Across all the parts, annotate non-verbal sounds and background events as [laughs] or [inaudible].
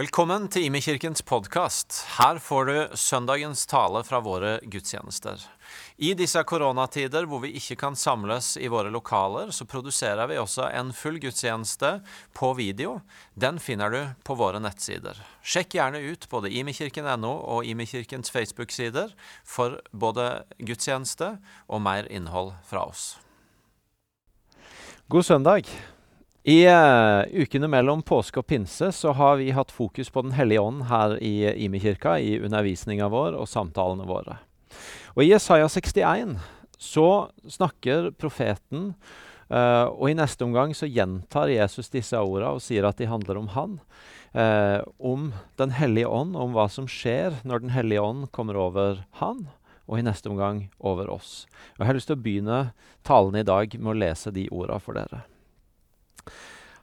Velkommen til Imekirkens podkast. Her får du søndagens tale fra våre gudstjenester. I disse koronatider hvor vi ikke kan samles i våre lokaler, så produserer vi også en full gudstjeneste på video. Den finner du på våre nettsider. Sjekk gjerne ut både imekirken.no og Imekirkens Facebook-sider for både gudstjeneste og mer innhold fra oss. God søndag. I uh, ukene mellom påske og pinse så har vi hatt fokus på Den hellige ånd her i Imi-kirka, i undervisninga vår og samtalene våre. Og I Jesaja 61 så snakker profeten, uh, og i neste omgang så gjentar Jesus disse ordene og sier at de handler om han. Uh, om Den hellige ånd, om hva som skjer når Den hellige ånd kommer over han, og i neste omgang over oss. Og Jeg har lyst til å begynne talen i dag med å lese de ordene for dere.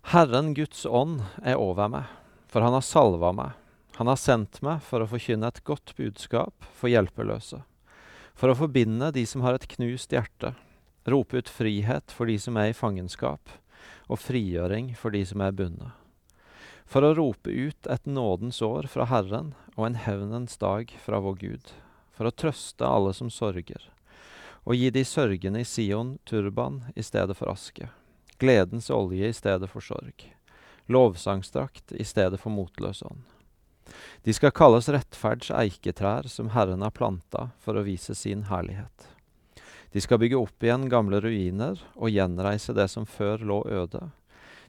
Herren Guds ånd er over meg, for han har salva meg. Han har sendt meg for å forkynne et godt budskap for hjelpeløse, for å forbinde de som har et knust hjerte, rope ut frihet for de som er i fangenskap, og frigjøring for de som er bundet. For å rope ut et nådens år fra Herren og en hevnens dag fra vår Gud, for å trøste alle som sorger, og gi de sørgende i Sion turban i stedet for aske gledens olje i stedet for sorg, Lovsangstrakt i stedet for motløs ånd. De skal kalles rettferds eiketrær som Herren har planta for å vise sin herlighet. De skal bygge opp igjen gamle ruiner og gjenreise det som før lå øde.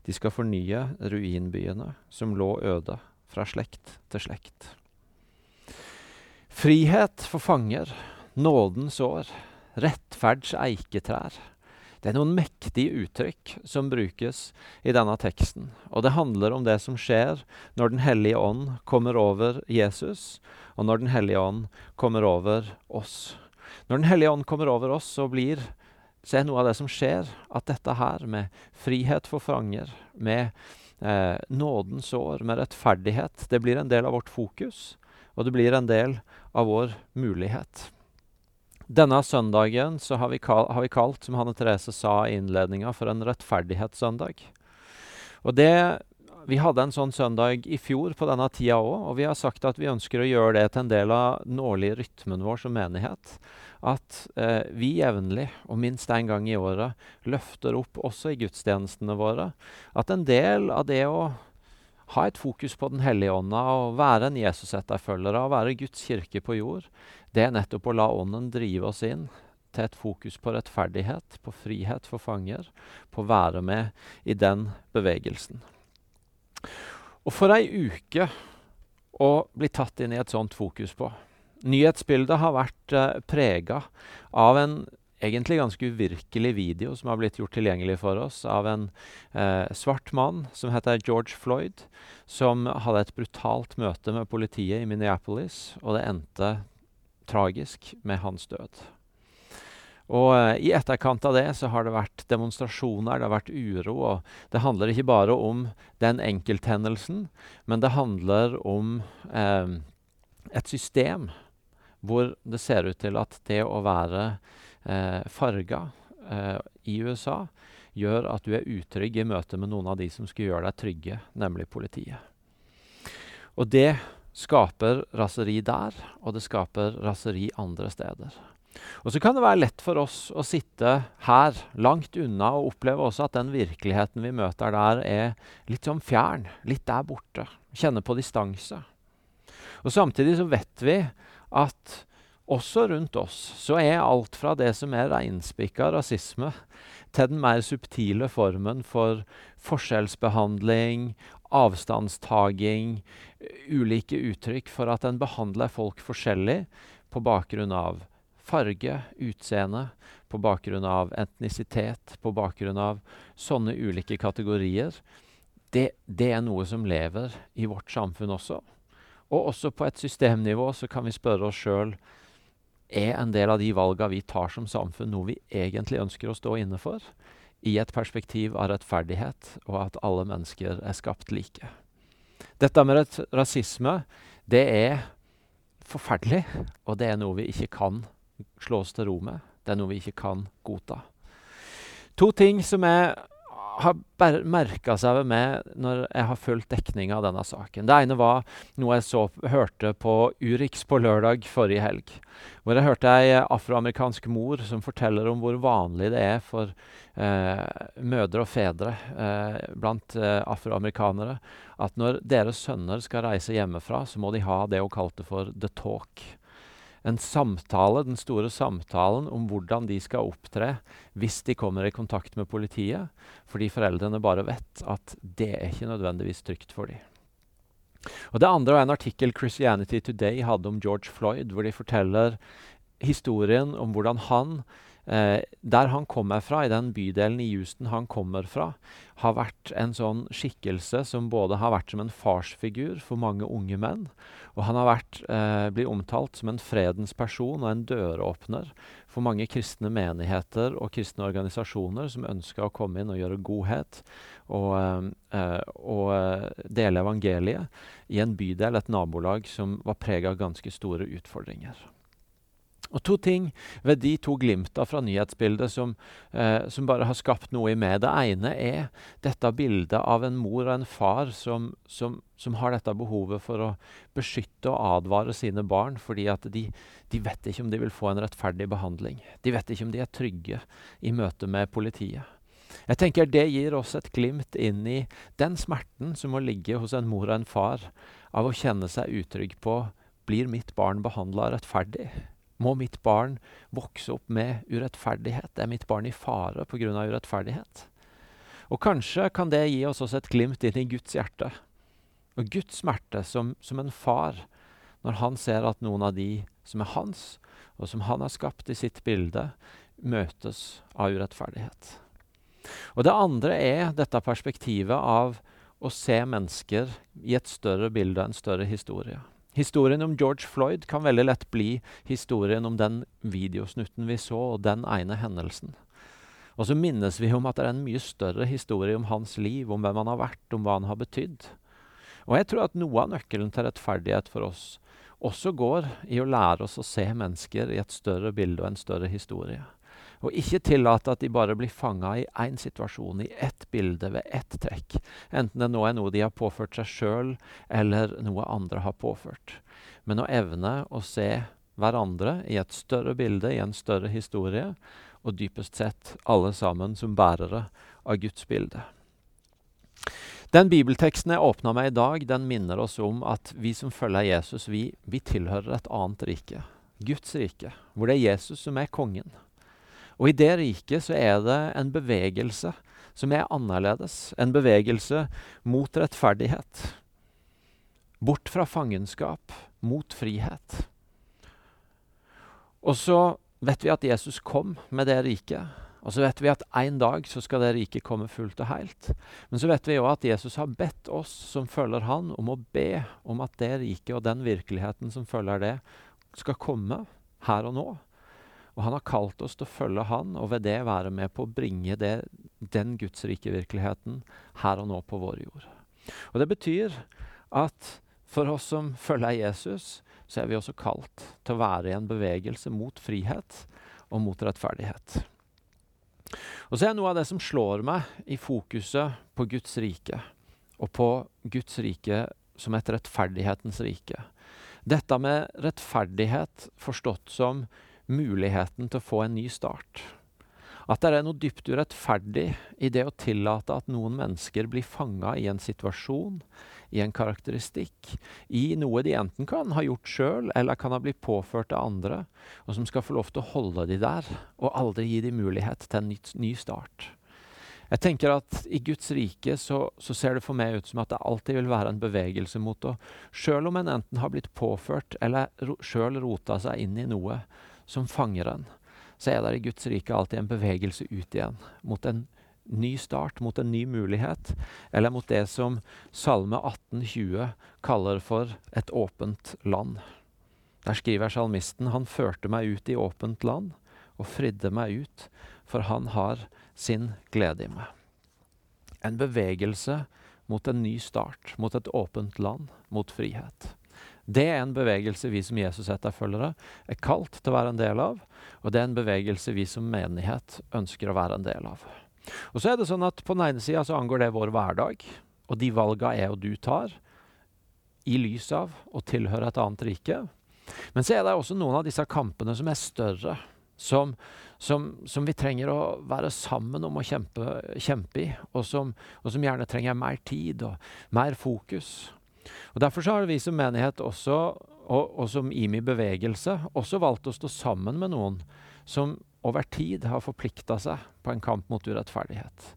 De skal fornye ruinbyene som lå øde, fra slekt til slekt. Frihet for fanger, nådens år, rettferds eiketrær det er noen mektige uttrykk som brukes i denne teksten. Og det handler om det som skjer når Den hellige ånd kommer over Jesus, og når Den hellige ånd kommer over oss. Når Den hellige ånd kommer over oss, så blir så er noe av det som skjer, at dette her med frihet for fanger, med eh, nådens år, med rettferdighet, det blir en del av vårt fokus, og det blir en del av vår mulighet. Denne søndagen så har vi, kalt, har vi kalt, som Hanne Therese sa i innledninga, for en rettferdighetssøndag. Og det, Vi hadde en sånn søndag i fjor på denne tida òg, og vi har sagt at vi ønsker å gjøre det til en del av den årlige rytmen vår som menighet. At eh, vi jevnlig, og minst én gang i året, løfter opp også i gudstjenestene våre at en del av det å ha et fokus på Den hellige ånda og være en Jesus-etterfølger og være Guds kirke på jord, det er nettopp å la Ånden drive oss inn til et fokus på rettferdighet, på frihet for fanger, på å være med i den bevegelsen. Og for ei uke å bli tatt inn i et sånt fokus på. Nyhetsbildet har vært eh, prega av en egentlig ganske uvirkelig video som har blitt gjort tilgjengelig for oss av en eh, svart mann som heter George Floyd, som hadde et brutalt møte med politiet i Minneapolis, og det endte tragisk med hans død. Og uh, I etterkant av det så har det vært demonstrasjoner, det har vært uro. og Det handler ikke bare om den enkelthendelsen, men det handler om uh, et system hvor det ser ut til at det å være uh, farga i USA gjør at du er utrygg i møte med noen av de som skulle gjøre deg trygge, nemlig politiet. Og det skaper raseri der, og det skaper raseri andre steder. Og så kan det være lett for oss å sitte her, langt unna, og oppleve også at den virkeligheten vi møter der, er litt sånn fjern. Litt der borte. Kjenne på distanse. Og Samtidig så vet vi at også rundt oss så er alt fra det som er reinspikka rasisme, til den mer subtile formen for forskjellsbehandling, avstandstaking, ulike uttrykk for at en behandler folk forskjellig på bakgrunn av farge, utseende, på bakgrunn av etnisitet, på bakgrunn av sånne ulike kategorier. Det, det er noe som lever i vårt samfunn også. Og også på et systemnivå så kan vi spørre oss sjøl er en del av de valga vi tar som samfunn, noe vi egentlig ønsker å stå inne for, i et perspektiv av rettferdighet og at alle mennesker er skapt like. Dette med rasisme, det er forferdelig, og det er noe vi ikke kan slå oss til ro med. Det er noe vi ikke kan godta. To ting som er har merka seg ved meg når jeg har fulgt dekninga av denne saken. Det ene var noe jeg så, hørte på Urix på lørdag forrige helg. Hvor jeg hørte ei afroamerikansk mor som forteller om hvor vanlig det er for eh, mødre og fedre eh, blant eh, afroamerikanere at når deres sønner skal reise hjemmefra, så må de ha det hun kalte for the talk en samtale, den store samtalen om hvordan de skal opptre hvis de kommer i kontakt med politiet, fordi foreldrene bare vet at det er ikke nødvendigvis trygt for dem. Og Det andre er en artikkel Christianity Today hadde om George Floyd, hvor de forteller historien om hvordan han Eh, der han kommer fra, i den bydelen i Houston han kommer fra, har vært en sånn skikkelse som både har vært som en farsfigur for mange unge menn, og han har vært, eh, blir omtalt som en fredens person og en døråpner for mange kristne menigheter og kristne organisasjoner som ønsker å komme inn og gjøre godhet og, eh, og eh, dele evangeliet i en bydel, et nabolag, som var prega av ganske store utfordringer. Og To ting ved de to glimta fra nyhetsbildet som, eh, som, bare har skapt noe i meg. Det ene er dette bildet av en mor og en far som, som, som har dette behovet for å beskytte og advare sine barn, fordi at de, de, vet ikke om de vil få en rettferdig behandling. De vet ikke om de er trygge i møte med politiet. Jeg tenker Det gir oss et glimt inn i den smerten som må ligge hos en mor og en far av å kjenne seg utrygg på blir mitt barn behandla rettferdig. Må mitt barn vokse opp med urettferdighet? Er mitt barn i fare pga. urettferdighet? Og kanskje kan det gi oss også et glimt inn i Guds hjerte. Og Guds smerte som, som en far, når han ser at noen av de som er hans, og som han har skapt i sitt bilde, møtes av urettferdighet. Og det andre er dette perspektivet av å se mennesker i et større bilde, en større historie. Historien om George Floyd kan veldig lett bli historien om den videosnutten vi så, og den ene hendelsen. Og så minnes vi om at det er en mye større historie om hans liv, om hvem han har vært, om hva han har betydd. Og jeg tror at noe av nøkkelen til rettferdighet for oss også går i å lære oss å se mennesker i et større bilde og en større historie. Og ikke tillate at de bare blir fanga i én situasjon, i ett bilde, ved ett trekk. Enten det nå er noe de har påført seg sjøl, eller noe andre har påført. Men å evne å se hverandre i et større bilde, i en større historie, og dypest sett alle sammen som bærere av Guds bilde. Den bibelteksten jeg åpna med i dag, den minner oss om at vi som følger Jesus, vi, vi tilhører et annet rike. Guds rike, hvor det er Jesus som er kongen. Og i det riket så er det en bevegelse som er annerledes. En bevegelse mot rettferdighet. Bort fra fangenskap, mot frihet. Og så vet vi at Jesus kom med det riket. Og så vet vi at en dag så skal det riket komme fullt og helt. Men så vet vi òg at Jesus har bedt oss som følger han, om å be om at det riket og den virkeligheten som følger det, skal komme her og nå. Og han har kalt oss til å følge han, og ved det være med på å bringe det, den gudsrike virkeligheten her og nå på vår jord. Og Det betyr at for oss som følger Jesus, så er vi også kalt til å være i en bevegelse mot frihet og mot rettferdighet. Og så er Noe av det som slår meg i fokuset på Guds rike, og på Guds rike som et rettferdighetens rike, dette med rettferdighet forstått som muligheten til å få en ny start. At det er noe dypt urettferdig i det å tillate at noen mennesker blir fanga i en situasjon, i en karakteristikk, i noe de enten kan ha gjort sjøl eller kan ha blitt påført av andre, og som skal få lov til å holde de der og aldri gi de mulighet til en ny start. Jeg tenker at I Guds rike så, så, ser det for meg ut som at det alltid vil være en bevegelse mot å Selv om en enten har blitt påført eller ro, sjøl rota seg inn i noe, som fanger en, så er det i Guds rike alltid en bevegelse ut igjen. Mot en ny start, mot en ny mulighet. Eller mot det som Salme 1820 kaller for et åpent land. Der skriver salmisten han førte meg ut i åpent land og fridde meg ut, for han har sin glede i meg. En bevegelse mot en ny start, mot et åpent land, mot frihet. Det er en bevegelse vi som Jesus-etterfølgere er kalt til å være en del av, og det er en bevegelse vi som menighet ønsker å være en del av. Og så er det sånn at På den ene sida angår det vår hverdag, og de valga jeg og du tar i lys av å tilhøre et annet rike. Men så er det også noen av disse kampene som er større, som, som, som vi trenger å være sammen om å kjempe, kjempe i, og som, og som, gjerne trenger mer tid og mer fokus. Og Derfor så har vi som menighet også, og, og som IMI bevegelse også valgt å stå sammen med noen som over tid har forplikta seg på en kamp mot urettferdighet.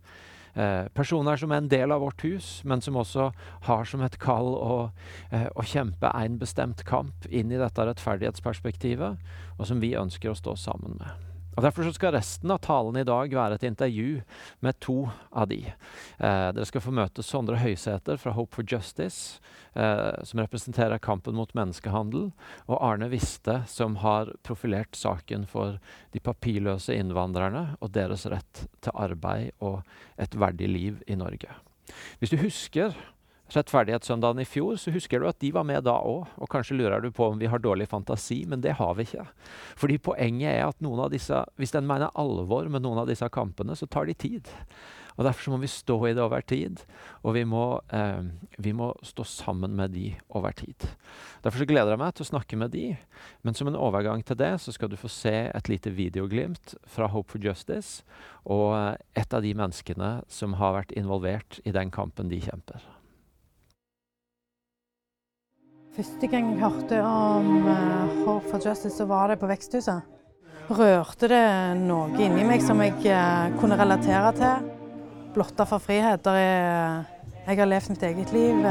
Eh, personer som er en del av vårt hus, men som også har som et kall å, eh, å kjempe en bestemt kamp inn i dette rettferdighetsperspektivet, og som vi ønsker å stå sammen med. Og Derfor skal resten av talen i dag være et intervju med to av de. Eh, dere skal få møte Sondre Høysæter fra Hope for Justice, eh, som representerer kampen mot menneskehandel, og Arne Viste, som har profilert saken for de papirløse innvandrerne og deres rett til arbeid og et verdig liv i Norge. Hvis du husker Rettferdighetssøndagen i fjor, så husker du at de var med da òg. Og kanskje lurer du på om vi har dårlig fantasi, men det har vi ikke. Fordi poenget er at noen av disse, hvis en mener alvor med noen av disse kampene, så tar de tid. Og Derfor må vi stå i det over tid, og vi må, eh, vi må stå sammen med de over tid. Derfor gleder jeg meg til å snakke med de, men som en overgang til det så skal du få se et lite videoglimt fra Hope for Justice og eh, et av de menneskene som har vært involvert i den kampen de kjemper. Første gang jeg hørte om Hope for Justice, så var det på Veksthuset. Rørte det noe inni meg som jeg uh, kunne relatere til. Blotta for frihet. Er, jeg har levd mitt eget liv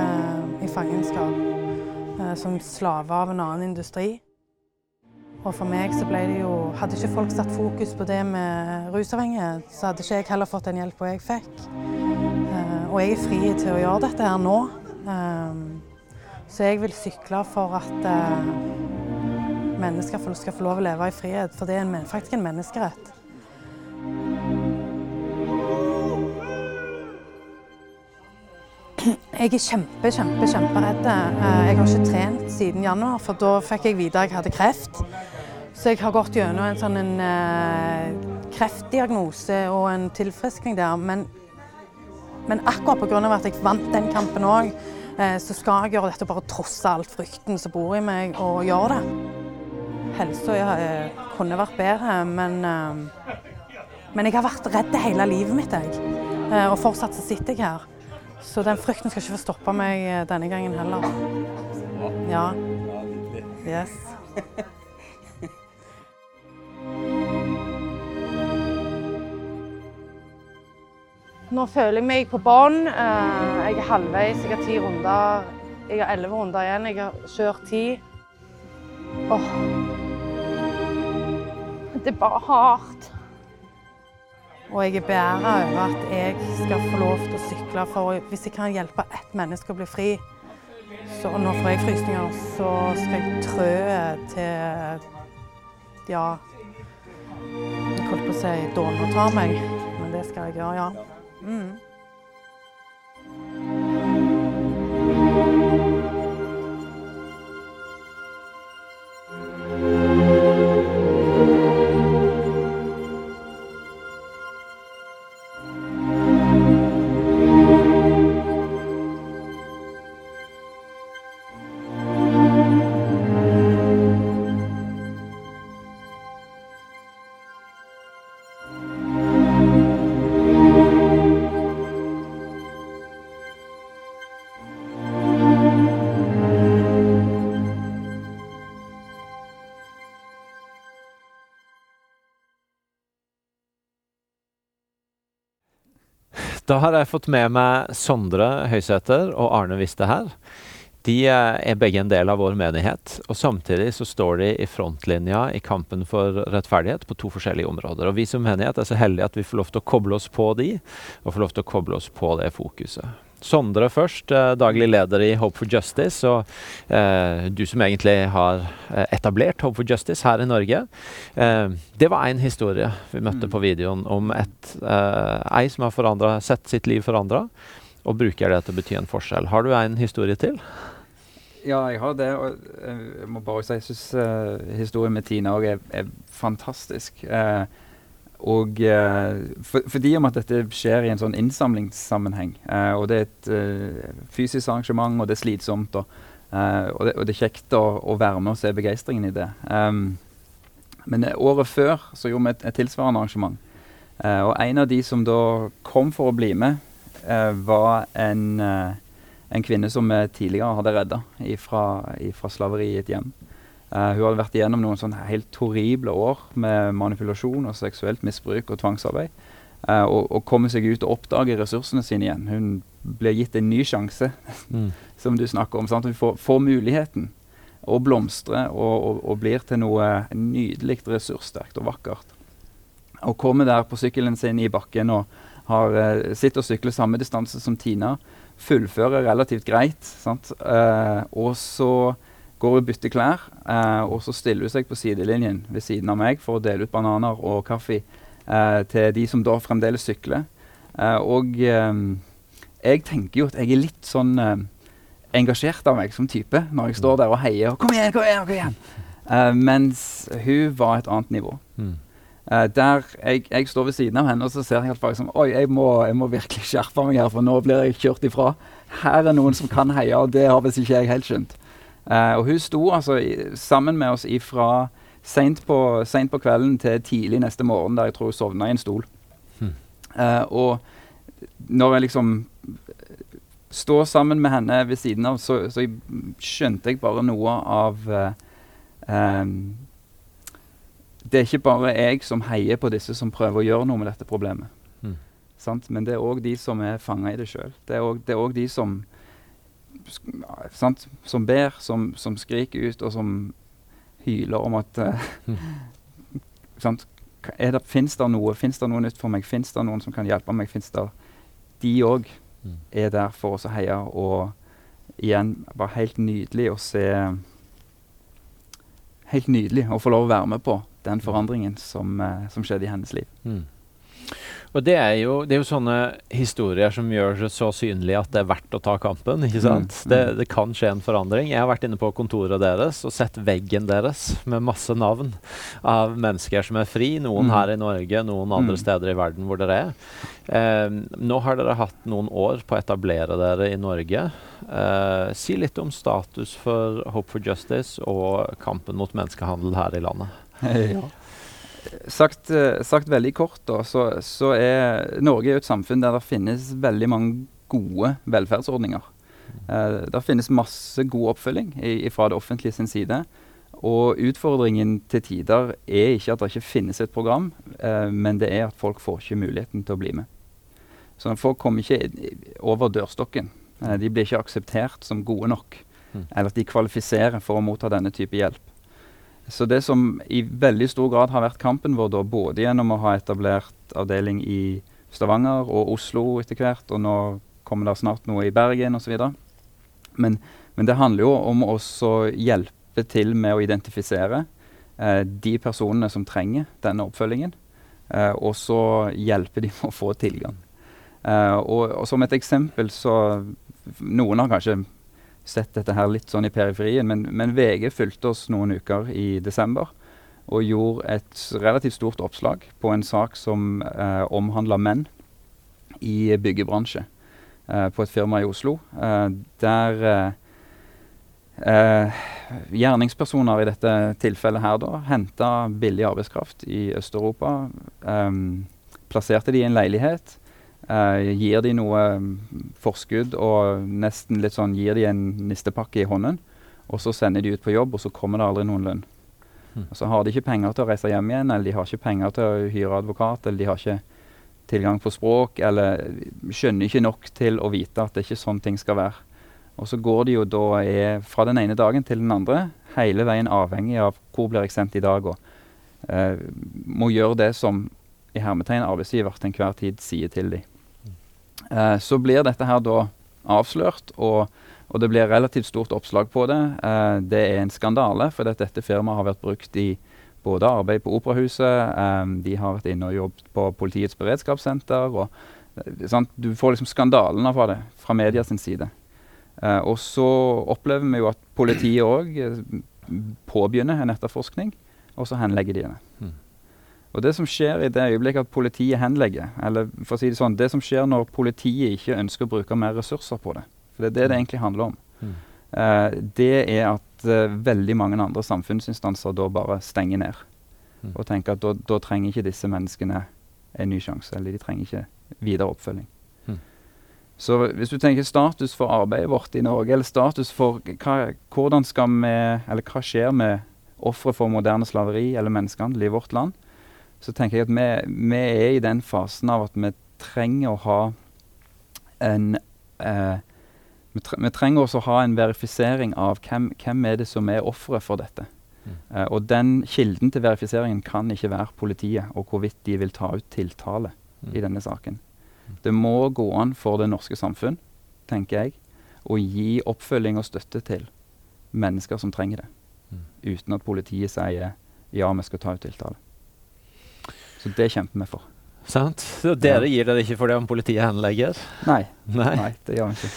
i fangenskap som slave av en annen industri. Og for meg så ble det jo Hadde ikke folk satt fokus på det med rusavhengighet, så hadde ikke jeg heller fått den hjelpa jeg fikk. og jeg er fri til å gjøre dette her nå. Så jeg vil sykle for at eh, mennesker skal få lov å leve i frihet, for det er en, faktisk en menneskerett. Jeg er kjempe, kjempe, kjemperedd. Eh, jeg har ikke trent siden januar, for da fikk jeg vite at jeg hadde kreft. Så jeg har gått gjennom en sånn en, uh, kreftdiagnose og en tilfriskning der. Men, men akkurat pga. at jeg vant den kampen òg, Eh, så skal jeg gjøre dette bare trosse alt frykten som bor i meg, og gjøre det. Helsa eh, kunne vært bedre, men, eh, men jeg har vært redd hele livet mitt, jeg. Og fortsatt så sitter jeg her. Så den frykten skal ikke få stoppe meg denne gangen heller. Ja. Yes. Nå føler jeg meg på bånn. Eh, jeg er halvveis, jeg har ti runder. Jeg har elleve runder igjen. Jeg har kjørt ti. Åh. Det er bare hardt. Og jeg er beæra over at jeg skal få lov til å sykle. For hvis jeg kan hjelpe ett menneske å bli fri, så nå får jeg frysninger, så skal jeg trø til Ja Jeg holdt på å si dårlig tar meg, men det skal jeg gjøre, ja. Mm. Da har jeg fått med meg Sondre Høysæter og Arne Viste her. De eh, er begge en del av vår menighet, og samtidig så står de i frontlinja i kampen for rettferdighet på to forskjellige områder. Og Vi som menighet er så heldige at vi får lov til å koble oss på de, og får lov til å koble oss på det fokuset. Sondre først, eh, daglig leder i Hope for Justice. Og eh, du som egentlig har eh, etablert Hope for Justice her i Norge. Eh, det var én historie vi møtte mm. på videoen om et, eh, ei som har sett sitt liv forandra, og bruker det til å bety en forskjell. Har du en historie til? Ja, jeg har det. Og jeg må bare si jeg syns uh, historien med Tina òg er, er, fantastisk. Uh, og eh, for, fordi om at dette skjer i en sånn innsamlingssammenheng, eh, og det er et eh, fysisk arrangement, og det er slitsomt, og, og, det, og det, er kjekt å, å, være med og se begeistringen i det. Um, men året før så gjorde vi et, et tilsvarende arrangement. og en av de som da kom for å bli med, var en, en, kvinne som vi tidligere hadde redda fra slaveri i et hjem. Uh, hun hadde vært igjennom noen sånne helt horrible år med manipulasjon og seksuelt misbruk og tvangsarbeid. Uh, og, og komme seg ut og oppdage ressursene sine igjen. Hun blir gitt en ny sjanse, mm. [laughs] som du snakker om. Sant? Hun får, får muligheten å blomstre og, og, og, blir til noe nydelig, ressurssterkt og vakkert. Og kommer der på sykkelen sin i bakken og har, uh, sitter og sykler samme distanse som Tina. Fullfører relativt greit. og så går og bytter klær, eh, og så stiller hun seg på sidelinjen ved siden av meg for å dele ut bananer og kaffe eh, til de som da fremdeles sykler. Eh, og eh, jeg tenker jo at jeg er litt sånn eh, engasjert av meg som type når jeg står der og heier og 'Kom igjen, kom igjen!' kom igjen. Eh, mens hun var et annet nivå. Mm. der jeg, jeg, står ved siden av henne og så ser jeg at liksom, Oi, jeg må, jeg må, virkelig skjerpe meg her, for nå blir jeg kjørt ifra. Her er noen som kan heie, og det har visst ikke jeg helt skjønt. Uh, og hun sto altså i, sammen med oss ifra seint på, på, kvelden til tidlig neste morgen, der jeg tror hun sovna i en stol. Hmm. Eh, og når jeg liksom står sammen med henne ved siden av, så, så skjønte jeg bare noe av eh, um, Det er ikke bare jeg som heier på disse som prøver å gjøre noe med dette problemet. Hmm. Men det er òg de som er fanga i det sjøl. Det er òg de som sant, som ber, som, som, skriker ut, og som hyler om at [laughs] uh, sant, det, Fins det noe Fins det noe nytt for meg? Fins det noen som kan hjelpe meg? Fins det De òg mm. er der for oss å heie. Og igjen, bare helt nydelig å se Helt nydelig å få lov å være med på den forandringen som, uh, som skjedde i hennes liv. Mm. Og det er, jo, det er, jo, sånne historier som gjør det så synlig at det er verdt å ta kampen. ikke sant? Mm, mm. Det, det, kan skje en forandring. Jeg har vært inne på kontoret deres og sett veggen deres med masse navn av mennesker som er fri. Noen mm. her i Norge, noen andre mm. steder i verden hvor dere er. Eh, nå har dere hatt noen år på å etablere dere i Norge. Eh, si litt om status for Hope for Justice og kampen mot menneskehandel her i landet. [laughs] Ja. Sagt, eh, sagt, veldig kort, da, så, så, er Norge et samfunn der det finnes veldig mange gode velferdsordninger. Eh, det finnes masse god oppfølging fra det offentlige sin side. Og utfordringen til tider er ikke at det ikke finnes et program, eh, men det er at folk får ikke muligheten til å bli med. Så folk kommer ikke over dørstokken. Eh, de blir ikke akseptert som gode nok. Mm. Eller at de kvalifiserer for å motta denne type hjelp. Så det som i veldig stor grad har vært kampen vår, da, både gjennom å ha etablert avdeling i Stavanger og Oslo etter hvert, og nå kommer det snart noe i Bergen osv. Men, men det handler jo om å hjelpe til med å identifisere eh, de personene som trenger denne oppfølgingen, eh, og så hjelpe de med [laughs] å få tilgang. Eh, og, og, som et eksempel så Noen har kanskje sett dette her litt sånn i periferien. Men, men VG fulgte oss noen uker i desember og gjorde et relativt stort oppslag på en sak som eh, omhandla menn i byggebransje eh, på et firma i Oslo. Eh, der eh, eh, gjerningspersoner i dette tilfellet her da henta billig arbeidskraft i Øst-Europa. Eh, plasserte de i en leilighet Uh, gir de noe um, forskudd og nesten litt sånn gir de en nistepakke i hånden. Og så sender de ut på jobb, og så kommer det aldri noen lønn. Mm. Og så har de ikke penger til å reise hjem igjen, eller de har ikke penger til å hyre advokat, eller de har ikke tilgang på språk, eller skjønner ikke nok til å vite at det ikke er sånn ting skal være. Og så går de jo da er, fra den ene dagen til den andre, hele veien avhengig av hvor blir jeg sendt i dag, og eh, må gjøre det som i hermetegn arbeidsgiver til enhver tid sier til dem. Eh, så blir dette her da avslørt, og, og, det blir relativt stort oppslag på det. Eh, det er en skandale, for dette firmaet har vært brukt i både arbeid på Operahuset, eh, de har vært inne og jobbet på Politiets beredskapssenter. og sant? Du får liksom skandalene fra det fra media sin side. Og så opplever vi jo at politiet òg påbegynner en etterforskning, og så henlegger de det. Mm. Og det som skjer i det øyeblikket at politiet henlegger, eller for å si det sånn, det som skjer når politiet ikke ønsker å bruke mer ressurser på det, for det er det det egentlig handler om, Mm. eh, det er at eh, veldig mange andre samfunnsinstanser da bare stenger ned. Mm. Og tenker at da, da trenger ikke disse menneskene en ny sjanse, eller de trenger ikke videre oppfølging. Mm. Så hvis du tenker status for arbeidet vårt i Norge, eller status for hva, hvordan skal vi, eller hva skjer med ofre for moderne slaveri eller menneskehandel i vårt land, så tenker jeg at vi, vi er i den fasen av at vi trenger å ha en eh, vi, tre, vi trenger også å ha en verifisering av hvem, hvem er det som er offeret for dette. Mm. Eh, og den kilden til verifiseringen kan ikke være politiet, og hvorvidt de vil ta ut tiltale Mm. i denne saken. Det må gå an for det norske samfunn, tenker jeg, å gi oppfølging og støtte til mennesker som trenger det. Mm. Uten at politiet sier ja, vi skal ta ut tiltale. Så det kjemper vi for. Sant? Så dere gir dere ikke for det om politiet henlegger? Nei, Nei. nei det gjør vi ikke.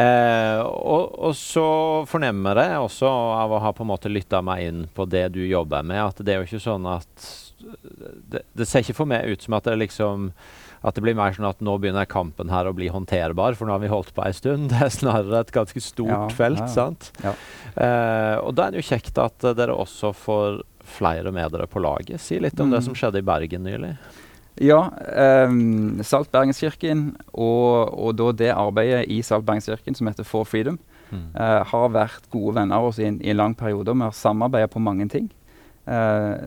Eh, og, og så fornemmer jeg også av å ha på en måte lytta meg inn på det du jobber med, at det er jo ikke sånn at Det, det ser ikke for meg ut som at det liksom at det blir mer sånn at nå begynner kampen her å bli håndterbar, for nå har vi holdt på ei stund. [laughs] Det er snarere et ganske stort Ja, felt, ja, ja. sant? Ja. Eh, og da er det jo kjekt at dere også får flere med dere på laget. Si litt om det Mm. som skjedde i Bergen nylig. Ja, um, Salt Bergenskirken og, og da det arbeidet i Salt Bergenskirken som heter For Freedom, Mm. uh, har vært gode venner av oss i en, i en lang periode. Vi har samarbeidet på mange ting. Uh,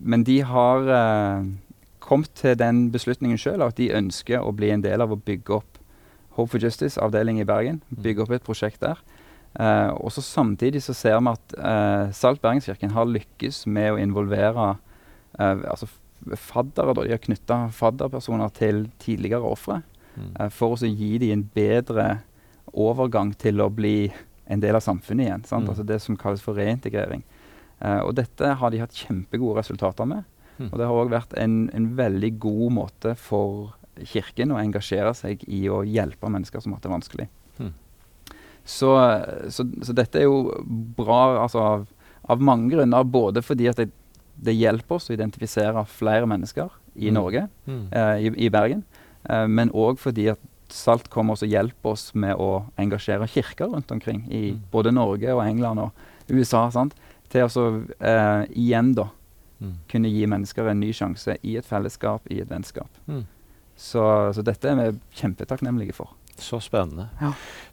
men de har uh, kommet til den beslutningen sjøl at de ønsker å bli en del av å bygge opp Hope for Justice, avdeling i Bergen. Mm. Bygge opp et prosjekt der. Eh, og så Samtidig så ser vi at eh, Salt Bergenskirken har lykkes med å involvere eh, altså faddere. Da. De har knytta fadderpersoner til tidligere ofre Mm. eh, for å gi dem en bedre overgang til å bli en del av samfunnet igjen. Sant? Mm. Altså det som kalles for reintegrering. Eh, og dette har de hatt kjempegode resultater med. Mm. Og det har òg vært en, en veldig god måte for Kirken å engasjere seg i å hjelpe mennesker som har hatt det vanskelig. Mm. Så, så, så dette er jo bra altså av, av mange grunner. Både fordi at det, det hjelper oss å identifisere flere mennesker i Mm. Norge, Mm. eh, i, i Bergen. Eh, men òg fordi at Salt kommer og hjelper oss med å engasjere kirker rundt omkring i Mm. både Norge og England og USA. Sant? Til å så, eh, igjen da Mm. kunne gi mennesker en ny sjanse i et fellesskap, i et vennskap. Mm. Så, så dette er vi kjempetakknemlige for. Så spennende. Ja.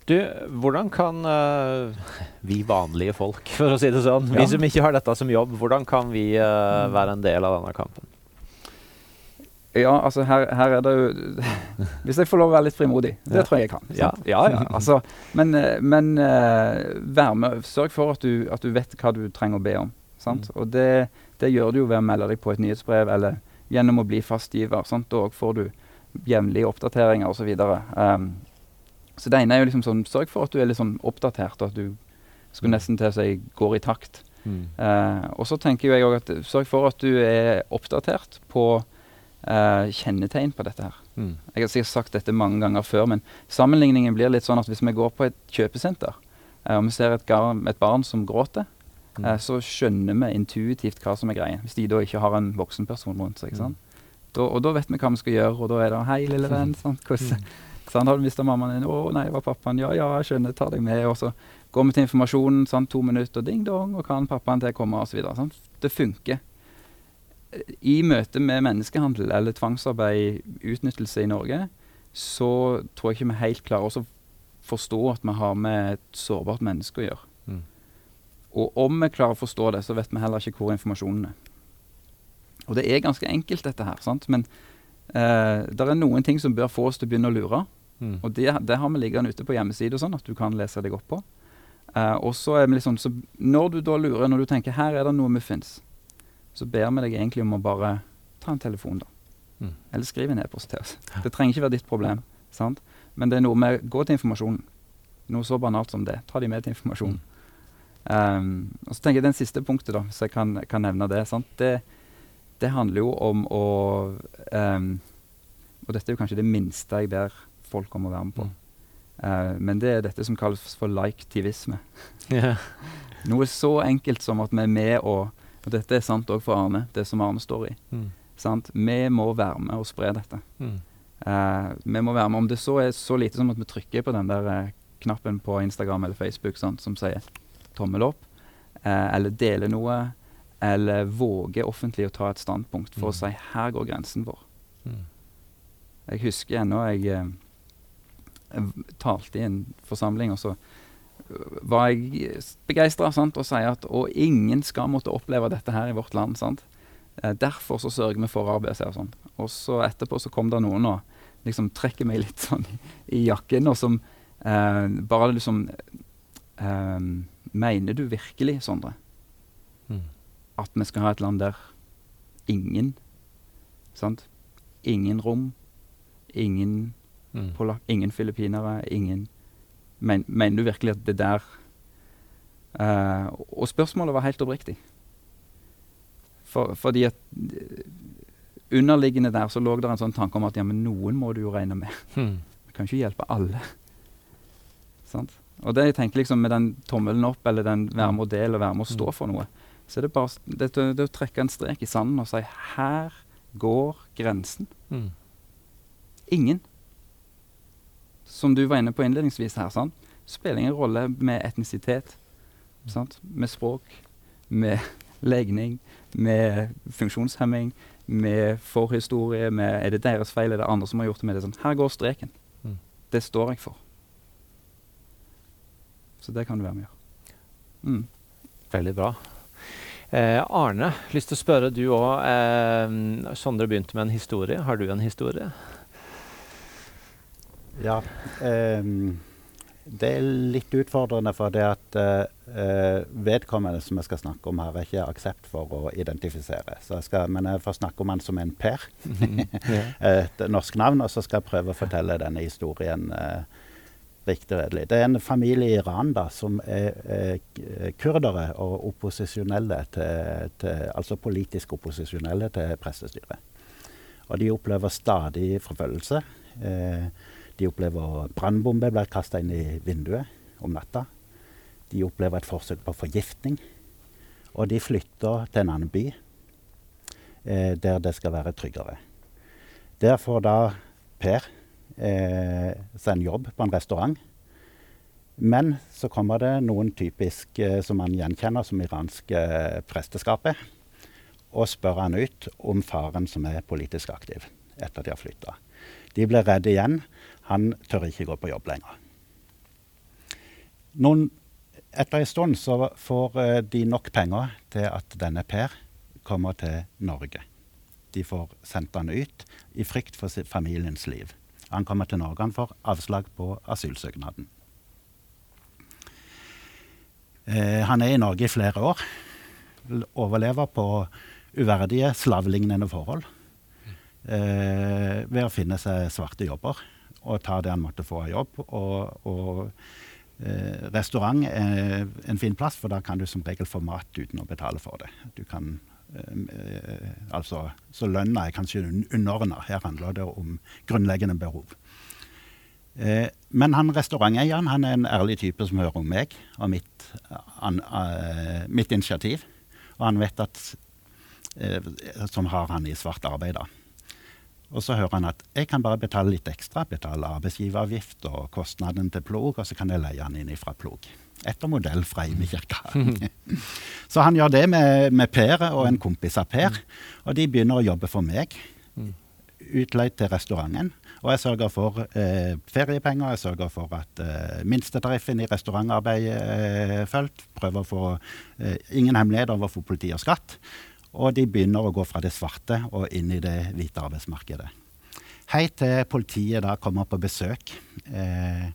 Du, hvordan kan uh, vi vanlige folk, [laughs] for å si det sånn, Ja. vi som ikke har dette som jobb, hvordan kan vi Mm. være en del av denne kampen? Ja, altså her, her er det jo Hvis jeg får lov å være litt frimodig. Det Ja. tror jeg jeg kan. Ja. ja, ja altså, men eh, men vær med. Sørg for at du, at du vet hva du trenger å be om. Sant? Mm. Og det, det gjør du jo ved å melde deg på et nyhetsbrev eller gjennom å bli fastgiver. Sant? Da får du jevnlige oppdateringer osv. Um, så det ene er jo liksom sånn Sørg for at du er litt sånn oppdatert, og at du skulle nesten til å si går i takt. Eh, og så tenker jeg òg at sørg for at du er oppdatert på eh, kjennetegn på dette her. Mm. Jeg har sikkert sagt dette mange ganger før, men sammenligningen blir litt sånn at hvis vi går på et kjøpesenter eh, og vi ser et, et barn som gråter, Mm. eh, så skjønner vi intuitivt hva som er greia. Hvis de da ikke har en voksen person rundt seg. sant? Da, og da vet vi hva vi skal gjøre, og da er det 'Hei, lille venn'. [laughs] Sant? Hvordan, sant? Har du mista mammaen din? 'Å nei, det var pappaen.' 'Ja, ja, jeg skjønner. Ta deg med.' Og så går vi til informasjonen, sant? to minutter, ding dong, og kan pappaen til komme, osv. Det funker. I møte med menneskehandel eller tvangsarbeid, utnyttelse i Norge, så tror jeg ikke vi helt klarer å forstå at vi har med et sårbart menneske å gjøre. Mm. Og om vi klarer å forstå det, så vet vi heller ikke hvor informasjonen er. Og det er ganske enkelt, dette her. sant? Men eh, det er noen ting som bør få oss til å begynne å lure. Mm. Og det, det har vi liggende ute på hjemmeside, og sånn, at du kan lese deg opp på. Uh, og så er vi liksom, så Når du da lurer, når du tenker her er det noe muffins, så ber vi deg egentlig om å bare ta en telefon, da. Mm. Eller skriv en e-post til oss. [laughs] Det trenger ikke være ditt problem. sant? Men det er noe med Gå til informasjonen. Noe så banalt som det. Ta de med til informasjon. Um, og så tenker jeg Den siste punktet, da, hvis jeg kan, kan nevne det, sant? det Det handler jo om å um, Og dette er jo kanskje det minste jeg ber folk om å være med på. Uh, men det er dette som kalles for like-tivisme. [laughs] [laughs] Noe så enkelt som at vi er med og Og dette er sant òg for Arne, det som Arne står i. Mm. Sant? Vi må være med og spre dette. Mm. Uh, vi må være med Om det så er så lite som at vi trykker på den der uh, knappen på Instagram eller Facebook sant, som sier tommel opp, eller deler noe, eller våger offentlig å ta et standpunkt for Mm. å si her går grensen vår. Mm. Jeg husker ennå jeg, talte i en forsamling, og så øh, var jeg begeistra og sier at og ingen skal måtte oppleve dette her i vårt land. sant? Eh, derfor så sørger vi for ABC og sånn. Og så etterpå så kom det noen og liksom trekker meg litt sånn i, i jakken, og som eh, bare liksom eh, Mener du virkelig, Sondre, Mm. at vi skal ha et land der ingen Sant? Ingen rom, ingen Mm. polakk, ingen filippinere, ingen men, Mener du virkelig at det der uh, Og spørsmålet var helt oppriktig. For, fordi at eh, underliggende der så lå det en sånn tanke om at ja, men noen må du jo regne med. [laughs] Mm. Vi kan ikke hjelpe alle. Sant? Og det jeg tenker liksom med den tommelen opp, eller den være med å dele og være med å stå Mm. for noe, så er det bare det, det, det å trekke en strek i sanden og si her går grensen. Mm. Ingen. Som du var inne på innledningsvis her, sant? spiller ingen rolle med etnisitet, sant? med språk, med legning, med funksjonshemming, med forhistorie, med er det deres feil, er det andre som har gjort det med det. Sånn. Her går streken. Mm. Det står jeg for. Så det kan du være med å gjøre. Mm. Veldig bra. Eh, Arne, lyst til å spørre du òg. Eh, Sondre begynte med en historie. Har du en historie? Ja. Um, det er litt utfordrende for det at eh, eh, vedkommende som jeg skal snakke om her, er ikke aksept for å identifisere. Så jeg skal, men jeg får snakke om han som en Per, [laughs] et norsk navn, og så skal jeg prøve å fortelle denne historien uh, riktig redelig. Det er en familie i Iran da, som er er kurdere og opposisjonelle til, til, altså politisk opposisjonelle til prestestyret. Og de opplever stadig forfølgelse. Eh, de opplever brannbomber blir kasta inn i vinduet om natta. De opplever et forsøk på forgiftning. Og de flytter til en annen by eh, der det skal være tryggere. Der får da Per eh, seg en jobb på en restaurant. Men så kommer det noen typisk eh, som han gjenkjenner som iranske eh, presteskapet, og spør han ut om faren som er politisk aktiv etter at de har flytta. De blir redde igjen. Han tør ikke gå på jobb lenger. Noen, etter en stund så får eh, de nok penger til at denne Per kommer til Norge. De får sendt han ut i frykt for familiens liv. Han kommer til Norge, han får avslag på asylsøknaden. Eh, han er i Norge i flere år. Overlever på uverdige, slavlignende forhold. Eh, ved å finne seg svarte jobber og ta det han måtte få av jobb. Og, og eh, restaurant er en fin plass, for da kan du som regel få mat uten å betale for det. Du kan, eh, eh, altså, så lønna er kanskje un underordna. Her handler det om grunnleggende behov. Eh, men han restauranteieren han er en ærlig type som hører om meg og mitt, an, uh, mitt initiativ. Og han vet at eh, Som har han i svart arbeid, da. Og så hører han at jeg kan bare betale litt ekstra, betale arbeidsgiveravgift og kostnaden til plog, og så kan jeg leie han inn fra plog. Etter modell fra Ime kirke. [laughs] så han gjør det med, med Per og en kompis av Per, og de begynner å jobbe for meg. Utleid til restauranten. Og jeg sørger for eh, feriepenger, jeg sørger for at eh, minstetariffen i restaurantarbeid er eh, fulgt. Prøver å få eh, ingen hemmeligheter overfor politi og skatt. Og de begynner å gå fra det svarte og inn i det hvite arbeidsmarkedet. Hei til politiet da kommer på besøk. Eh,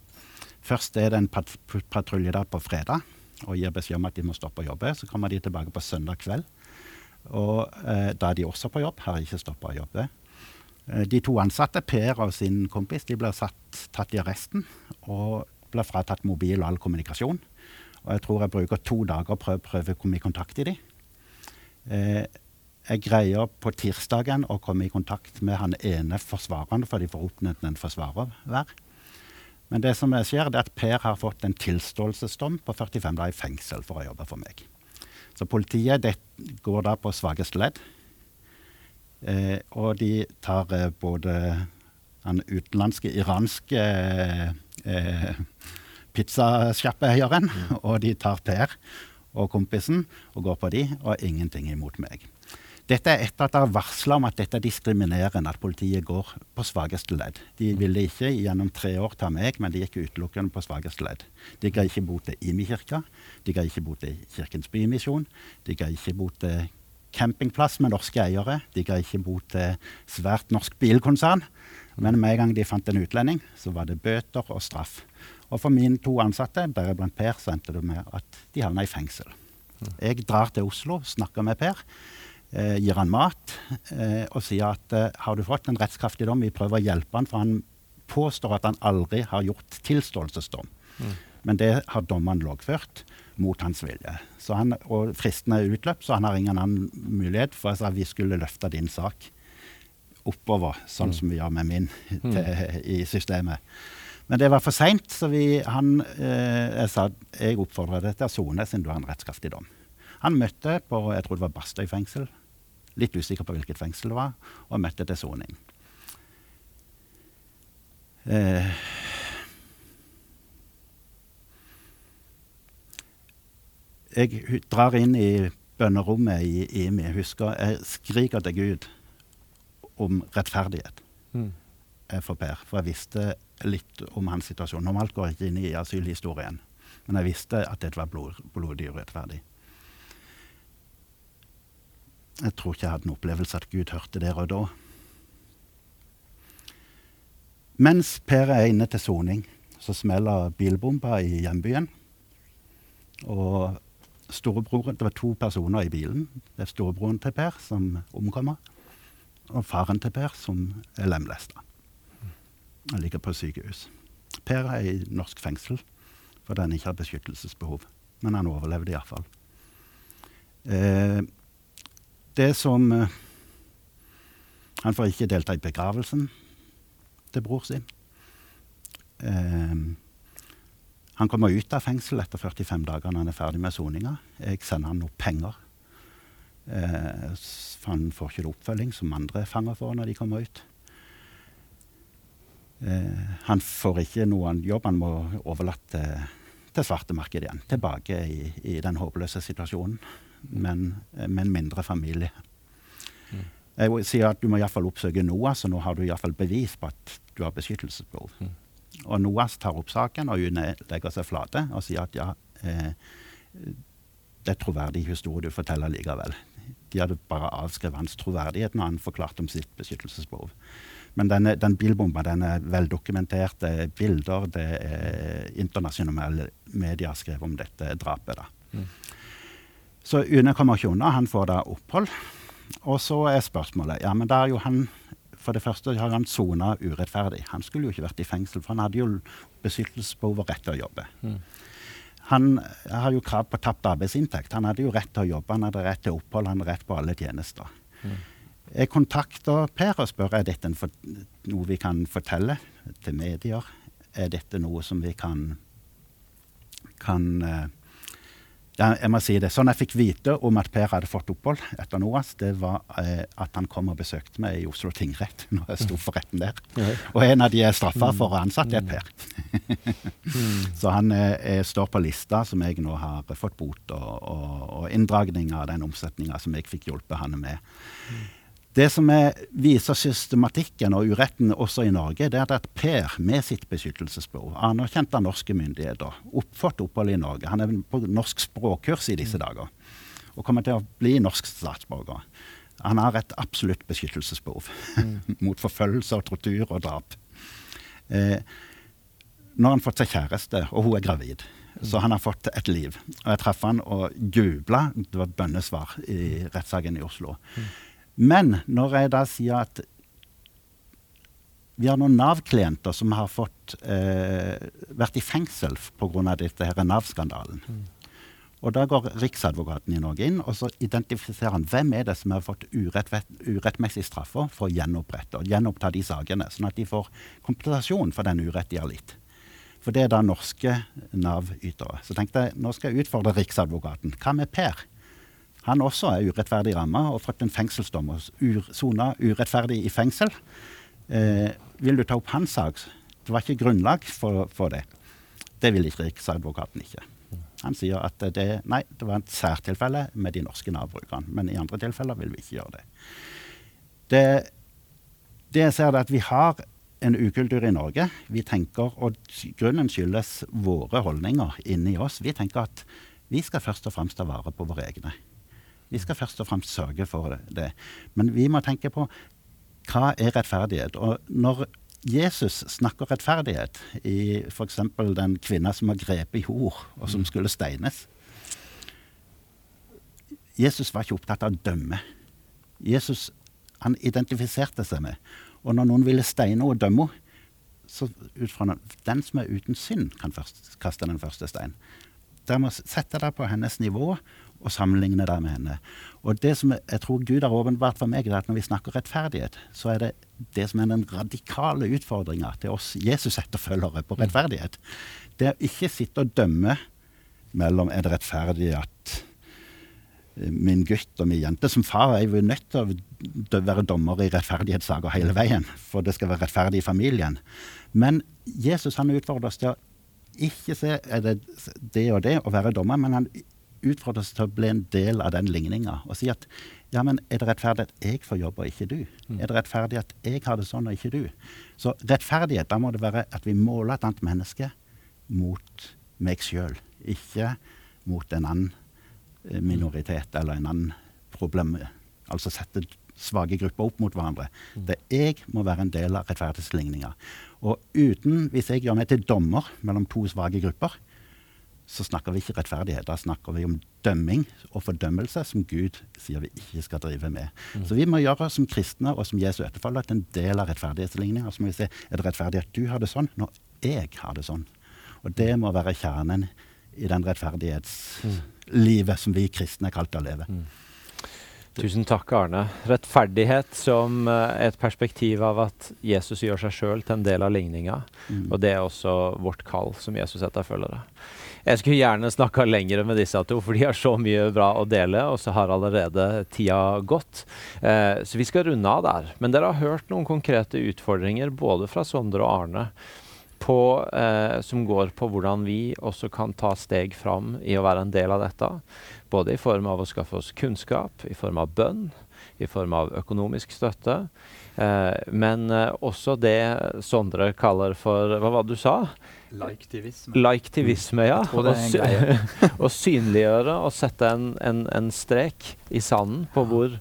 først er det en pat patrulje der på fredag og gir beskjed om at de må stoppe å jobbe. Så kommer de tilbake på søndag kveld. Og eh, da er de også på jobb, har ikke stoppa å jobbe. Eh, de to ansatte, Per og sin kompis, de blir satt, tatt i arresten og blir fratatt mobil og all kommunikasjon. Og jeg tror jeg bruker to dager på å prøve å komme i kontakt i dem. Eh, jeg greier på tirsdagen å komme i kontakt med han ene forsvareren, for de får oppnevnt en forsvarer hver. Men det som skjer, er at Per har fått en tilståelsesdom på 45 dager i fengsel for å jobbe for meg. Så politiet det går da på svakeste ledd. Eh, og de tar eh, både den utenlandske iranske eh, pizzasjappeeieren, mm. og de tar Per og kompisen og går på de, og ingenting imot meg. Dette er etter at det har varsla om at dette er diskriminerende, at politiet går på svakeste ledd. De ville ikke gjennom tre år ta meg, men de gikk utelukkende på svakeste ledd. De ga ikke bot til Imi kirka, de ga ikke bot til Kirkens Bymisjon, de ga ikke bot til campingplass med norske eiere, de ga ikke bot til svært norsk bilkonsern. Men med en gang de fant en utlending, så var det bøter og straff. Og for mine to ansatte, deriblant Per, så endte det med at de havna i fengsel. Jeg drar til Oslo, snakker med Per eh, gir han mat eh, og sier at eh, har du fått en rettskraftig dom, vi prøver å hjelpe han, for han påstår at han aldri har gjort tilståelsesdom. Mm. Men det har dommeren loggført mot hans vilje. Så han, og fristen er utløpt, så han har ingen annen mulighet. For altså, vi skulle løfte din sak oppover, sånn mm. som vi gjør med min mm. til, [laughs] i systemet. Men det var for seint, så vi, han, eh, jeg sa jeg oppfordra deg til å sone siden du har en rettskraftig dom. Han møtte på jeg tror det var Bastøy fengsel Litt usikker på hvilket fengsel det var, og møtte til soning. Eh, jeg drar inn i bønnerommet i IMI. Jeg husker jeg skriker til Gud om rettferdighet mm. for Per. For jeg visste litt om hans situasjon. Normalt går jeg ikke inn i asylhistorien, men jeg visste at dette var blod, blodig urettferdig. Jeg tror ikke jeg hadde en opplevelse at Gud hørte der og da. Mens Per er inne til soning, så smeller bilbomba i hjembyen. Og storebroren Det var to personer i bilen. Det er storebroren til Per som omkommer, og faren til Per som er lemlesta. Han ligger på sykehus. Per er i norsk fengsel fordi han ikke har beskyttelsesbehov. Men han overlevde iallfall. Eh, det som eh, Han får ikke delta i begravelsen til bror sin. Eh, han kommer ut av fengsel etter 45 dager når han er ferdig med soninga. Jeg sender han noe penger. Eh, for han får ikke oppfølging som andre fanger får når de kommer ut. Han får ikke noen jobb. Han må overlate til svartemarkedet igjen. Tilbake i, i den håpløse situasjonen men med en mindre familie. Mm. Jeg sier at du må iallfall oppsøke NOAS, og nå har du iallfall bevis på at du har beskyttelsesbehov. Mm. Og NOAS tar opp saken, og legger seg flate og sier at ja, eh, det er troverdig historie du forteller likevel. De hadde bare avskrevet hans troverdighet når han forklarte om sitt beskyttelsesbehov. Men denne, den bilbomba den er veldokumentert. Det er bilder, det er internasjonale medier skrev om dette drapet. da. Mm. Så UNE kommer ikke unna. Han får da opphold. Og så er spørsmålet ja, men da er jo han For det første har han sona urettferdig. Han skulle jo ikke vært i fengsel, for han hadde jo beskyttelsesbehov og rett til å jobbe. Mm. Han har jo krav på tapt arbeidsinntekt. Han hadde jo rett til å jobbe, han hadde rett til opphold, han hadde rett på alle tjenester. Mm. Jeg kontakter Per og spør er dette noe vi kan fortelle til medier. Er dette noe som vi kan, kan uh, ja, jeg må si det. Sånn jeg fikk vite om at Per hadde fått opphold etter NOAS, det var eh, at han kom og besøkte meg i Oslo tingrett [laughs] når jeg sto for retten der. Og en av de jeg straffa for å ha ansatt, er Per. Mm. [laughs] Så han eh, står på lista som jeg nå har fått bot og, og, og inndragning av den omsetninga som jeg fikk hjulpet han med. Mm. Det som er, viser systematikken og uretten også i Norge, det er at Per med sitt beskyttelsesbehov, anerkjent av norske myndigheter, oppfått opphold i Norge. Han er på norsk språkkurs i disse dager og kommer til å bli norsk statsborger. Han har et absolutt beskyttelsesbehov mm. [laughs] mot forfølgelse og tortur og drap. Eh, nå har han fått seg kjæreste, og hun er gravid. Mm. Så han har fått et liv. Og jeg traff han og jubla. Det var bønnesvar i rettssaken i Oslo. Mm. Men når jeg da sier at vi har noen Nav-klienter som har fått, eh, vært i fengsel pga. dette Nav-skandalen. Mm. Og Da går Riksadvokaten i Norge inn og så identifiserer han hvem er det som har fått urett, urettmessig straffer for å gjenopprette og gjenoppta de sakene, sånn at de får kompensasjon for den urett de har litt. For det er da norske Nav-ytere. Så tenkte jeg nå skal jeg utfordre Riksadvokaten. Hva med Per? Han også er urettferdig ramma og fått en fengselsdom og sona urettferdig i fengsel. Eh, vil du ta opp hans sak? Det var ikke grunnlag for, for det. Det vil ikke Riksadvokaten ikke. Han sier at det, nei, det var et særtilfelle med de norske Nav-brukerne. Men i andre tilfeller vil vi ikke gjøre det. Det, det jeg ser, er at vi har en ukultur i Norge. Vi tenker, og Grunnen skyldes våre holdninger inni oss. Vi tenker at vi skal først og fremst ta vare på våre egne. Vi skal først og fremst sørge for det. Men vi må tenke på hva er rettferdighet. Og når Jesus snakker rettferdighet i f.eks. den kvinna som har grepet jord, og som mm. skulle steines. Jesus var ikke opptatt av å dømme. Jesus han identifiserte seg med. Og når noen ville steine og dømme henne, så ut fra den, den som er uten synd, kan først kaste den første steinen. Dere må sette det på hennes nivå og sammenligne deg med henne. Og det som jeg tror Gud har åpenbart for meg, er at når vi snakker rettferdighet, så er det det som er den radikale utfordringa til oss Jesus-etterfølgere på rettferdighet. Det er å ikke sitte og dømme mellom er det rettferdig at eh, min gutt og min jente Som far er jeg nødt til å være dommer i rettferdighetssaker hele veien, for det skal være rettferdig i familien. Men Jesus han utfordrer oss til å ikke se er det det og det å være dommer, men han utfordres til å bli en del av den ligninga. Og si at ja, men er det rettferdig at jeg får jobb og ikke du? Mm. Er det rettferdig at jeg har det sånn og ikke du? Så rettferdighet, da må det være at vi måler et annet menneske mot meg sjøl. Ikke mot en annen eh, minoritet eller en annen problem. Altså sette svake grupper opp mot hverandre. Mm. Det jeg må være en del av rettferdighetsligninga. Og uten, hvis jeg gjør meg til dommer mellom to svake grupper, så snakker vi ikke rettferdighet. Da snakker vi om dømming og fordømmelse, som Gud sier vi ikke skal drive med. Mm. Så vi må gjøre som kristne og som Jesu etterfølger til en del av rettferdighetsligninga. Så må vi se er det rettferdig at du har det sånn, når jeg har det sånn. Og det må være kjernen i den rettferdighetslivet som vi kristne er kalt å leve. Mm. Tusen takk, Arne. Rettferdighet som uh, et perspektiv av at Jesus gjør seg sjøl til en del av ligninga. Mm. Og det er også vårt kall som Jesus etterfølgere. Jeg skulle gjerne snakka lenger med disse to, for de har så mye bra å dele, og så har allerede tida gått. Eh, så vi skal runde av der. Men dere har hørt noen konkrete utfordringer både fra Sondre og Arne. På, eh, som går på hvordan vi også kan ta steg fram i å være en del av dette. Både i form av å skaffe oss kunnskap, i form av bønn, i form av økonomisk støtte. Eh, men eh, også det Sondre kaller for Hva var det du sa? Liktivisme. Liktivisme, ja. Å [laughs] synliggjøre og sette en, en, en, strek i sanden på hvor,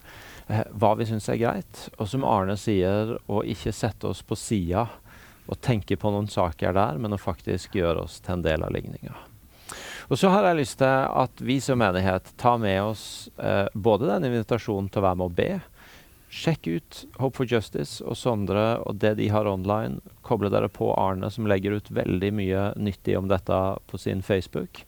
eh, hva vi syns er greit. Og som Arne sier, å ikke sette oss på sida og tenke på noen saker der, men å faktisk gjøre oss til en del av ligninga. Og så har jeg lyst til at vi som menighet tar med oss eh, både den invitasjonen til å være med å be, Sjekk ut Hope for Justice og Sondre og det de har online. Koble dere på Arne, som legger ut veldig mye nyttig om dette på sin Facebook.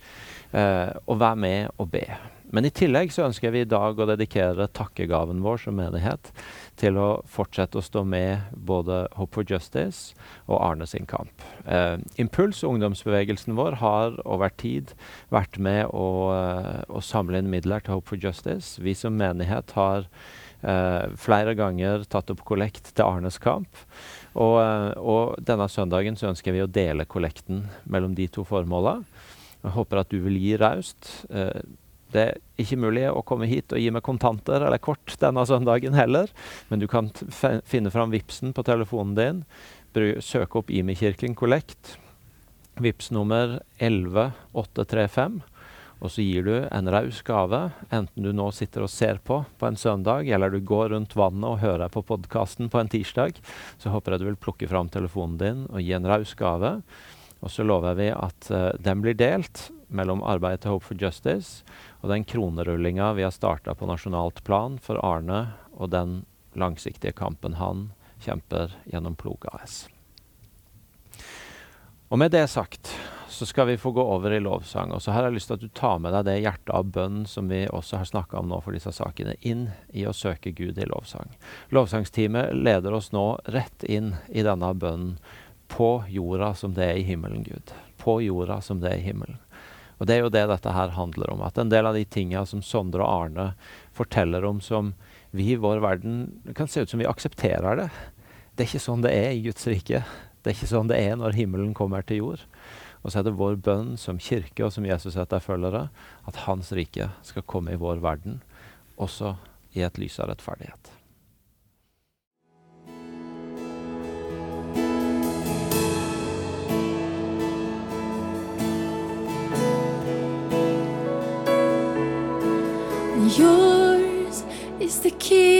Eh, og vær med og be. Men i tillegg så ønsker vi i dag å dedikere takkegaven vår som menighet til å fortsette å stå med både Hope for Justice og Arne sin kamp. Eh, Impuls, ungdomsbevegelsen vår, har over tid vært med å, uh, å samle inn midler til Hope for Justice. Vi som menighet har flere ganger tatt opp kollekt til Arnes kamp. Og, uh, og, denne søndagen så ønsker vi å dele kollekten mellom de to formåla. Jeg håper at du vil gi raust. Uh, det er ikke mulig å komme hit og gi meg kontanter eller kort denne søndagen heller, men du kan finne fram Vipsen på telefonen din. Søke opp Imi-kirken kollekt. Vips nummer 11835. Og så gir du en raus gave, enten du nå sitter og ser på på en søndag, eller du går rundt vannet og hører på podkasten på en tirsdag. Så håper jeg du vil plukke fram telefonen din og gi en raus gave. Og så lover vi at uh, den blir delt mellom arbeidet til Hope for Justice og den kronerullinga vi har starta på nasjonalt plan for Arne og den langsiktige kampen han kjemper gjennom Plog AS. Og med det sagt så skal vi få gå over i lovsang. Og så her har jeg lyst til at du tar med deg det hjertet av bønn som vi også har snakka om nå for disse sakene, inn i å søke Gud i lovsang. Lovsangsteamet leder oss nå rett inn i denne bønnen. På jorda som det er i himmelen, Gud. På jorda som det er i himmelen. Og det er jo det dette her handler om. At en del av de tinga som Sondre og Arne forteller om som vi i vår verden Det kan se ut som vi aksepterer det. Det er ikke sånn det er i Guds rike. Det er ikke sånn det er når himmelen kommer til jord. Og så er det vår bønn som kirke og som Jesus etterfølgere at Hans rike skal komme i vår verden, også i et lys av rettferdighet. Yours is the key.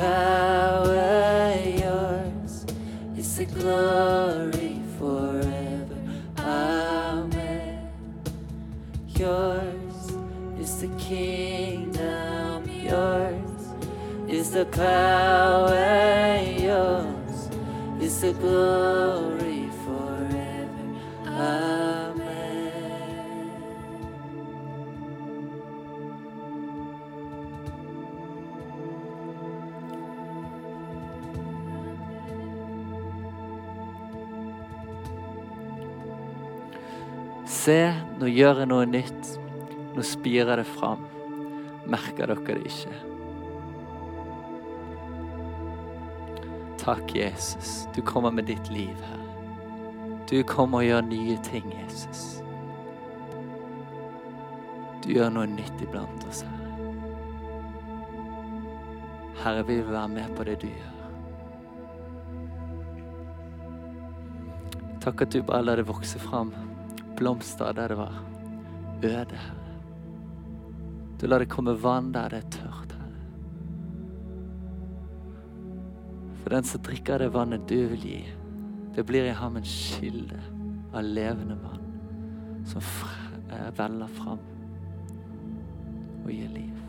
Power, yours is the glory forever. Amen. Yours is the kingdom, yours is the power, yours is the glory nå gjør jeg noe nytt. Nå spirer det fram. Merker dere det ikke? Takk, Jesus. Du kommer med ditt liv her. Du kommer og gjør nye ting, Jesus. Du gjør noe nytt iblant oss, Herre. Herre, vi vil være med på det du gjør. Takk at du bare lar det vokse fram blomster der det var øde, Herre. Du lar det komme vann der det er tørt, Herre. For den som drikker det vannet du vil gi, det blir i ham en kilde av levende vann som eh, veller fram og gir liv.